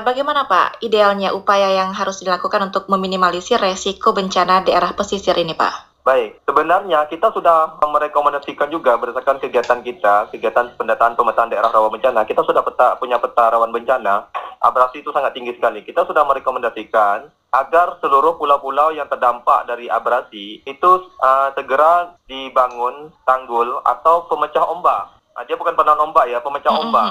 Bagaimana Pak idealnya upaya yang harus dilakukan untuk meminimalisir resiko bencana daerah pesisir ini Pak? Baik, sebenarnya kita sudah merekomendasikan juga berdasarkan kegiatan kita, kegiatan pendataan pemetaan daerah rawan bencana, kita sudah peta, punya peta rawan bencana, abrasi itu sangat tinggi sekali. Kita sudah merekomendasikan agar seluruh pulau-pulau yang terdampak dari abrasi itu uh, segera dibangun tanggul atau pemecah ombak. Uh, dia bukan penahan ombak ya, pemecah mm -hmm. ombak.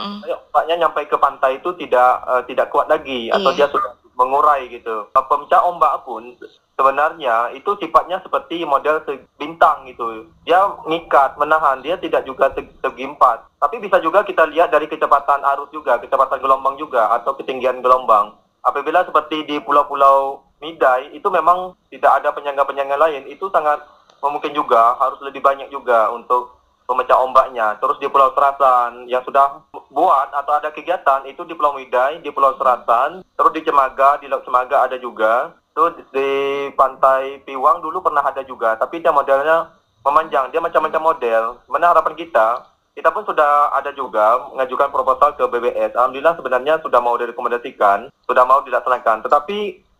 Ombaknya nyampe ke pantai itu tidak uh, tidak kuat lagi atau yeah. dia sudah mengurai gitu. Pemecah ombak pun sebenarnya itu sifatnya seperti model bintang gitu. Dia ngikat, menahan, dia tidak juga segi empat. Tapi bisa juga kita lihat dari kecepatan arus juga, kecepatan gelombang juga, atau ketinggian gelombang. Apabila seperti di pulau-pulau Midai, itu memang tidak ada penyangga-penyangga lain, itu sangat mungkin juga harus lebih banyak juga untuk pemecah ombaknya. Terus di Pulau Serasan yang sudah buat atau ada kegiatan itu di Pulau Midai, di Pulau Serasan, terus di Cemaga, di Laut Cemaga ada juga. Terus di Pantai Piwang dulu pernah ada juga, tapi dia modelnya memanjang, dia macam-macam model. Mana harapan kita, kita pun sudah ada juga mengajukan proposal ke BBS. Alhamdulillah sebenarnya sudah mau direkomendasikan, sudah mau dilaksanakan. Tetapi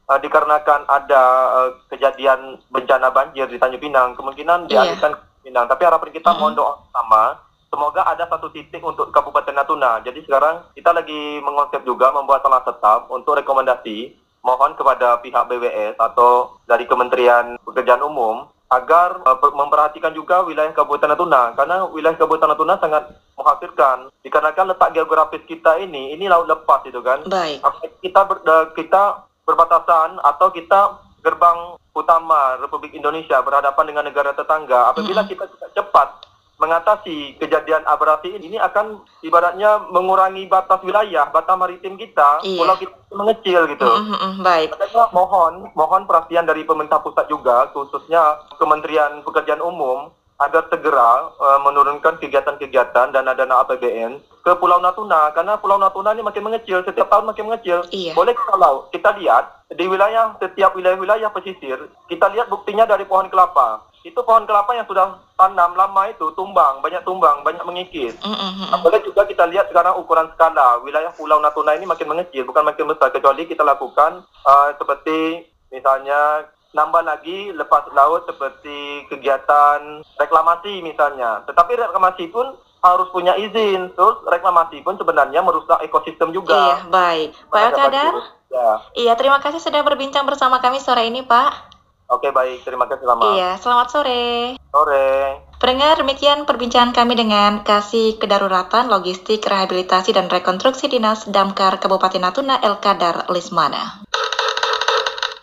uh, dikarenakan ada uh, kejadian bencana banjir di Tanjung Pinang, kemungkinan yeah. dialihkan Pinang. Tapi harapan kita mohon doa sama semoga ada satu titik untuk Kabupaten Natuna. Jadi sekarang kita lagi mengonsep juga membuat salah tetap untuk rekomendasi mohon kepada pihak BWS atau dari Kementerian Pekerjaan Umum agar uh, memperhatikan juga wilayah Kabupaten Natuna karena wilayah Kabupaten Natuna sangat mengkhawatirkan dikarenakan letak geografis kita ini ini laut lepas itu kan. Baik. Kita ber, kita berbatasan atau kita gerbang utama Republik Indonesia berhadapan dengan negara tetangga. Apabila kita cepat mengatasi kejadian abrasi ini akan ibaratnya mengurangi batas wilayah, batas maritim kita, iya. pulau kita mengecil gitu. Mm -hmm, baik. Makanya mohon, mohon perhatian dari pemerintah pusat juga, khususnya Kementerian Pekerjaan Umum, agar segera uh, menurunkan kegiatan-kegiatan dana-dana APBN ke Pulau Natuna karena Pulau Natuna ini makin mengecil setiap tahun makin mengecil. Iya. Boleh kalau kita lihat di wilayah setiap wilayah-wilayah pesisir kita lihat buktinya dari pohon kelapa itu pohon kelapa yang sudah tanam lama itu tumbang, banyak tumbang, banyak mengikis. Mm -hmm. Apalagi juga kita lihat sekarang ukuran skala wilayah Pulau Natuna ini makin mengecil, bukan makin besar kecuali kita lakukan uh, seperti misalnya nambah lagi lepas laut seperti kegiatan reklamasi misalnya. Tetapi reklamasi pun harus punya izin. Terus reklamasi pun sebenarnya merusak ekosistem juga. Iya, baik. Pak Elkadar? Ya. Iya, terima kasih sudah berbincang bersama kami sore ini, Pak. Oke baik, terima kasih selamat. Iya, selamat sore. Sore. Pendengar, demikian perbincangan kami dengan Kasih Kedaruratan, Logistik, Rehabilitasi, dan Rekonstruksi Dinas Damkar Kabupaten Natuna El Kadar Lismana.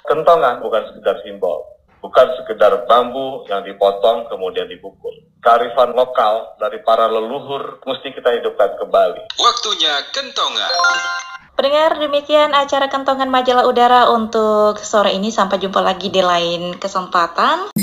Kentongan bukan sekedar simbol, bukan sekedar bambu yang dipotong kemudian dipukul. Kearifan lokal dari para leluhur mesti kita hidupkan kembali. Waktunya kentongan. Pendengar, demikian acara kentongan majalah udara untuk sore ini. Sampai jumpa lagi di lain kesempatan.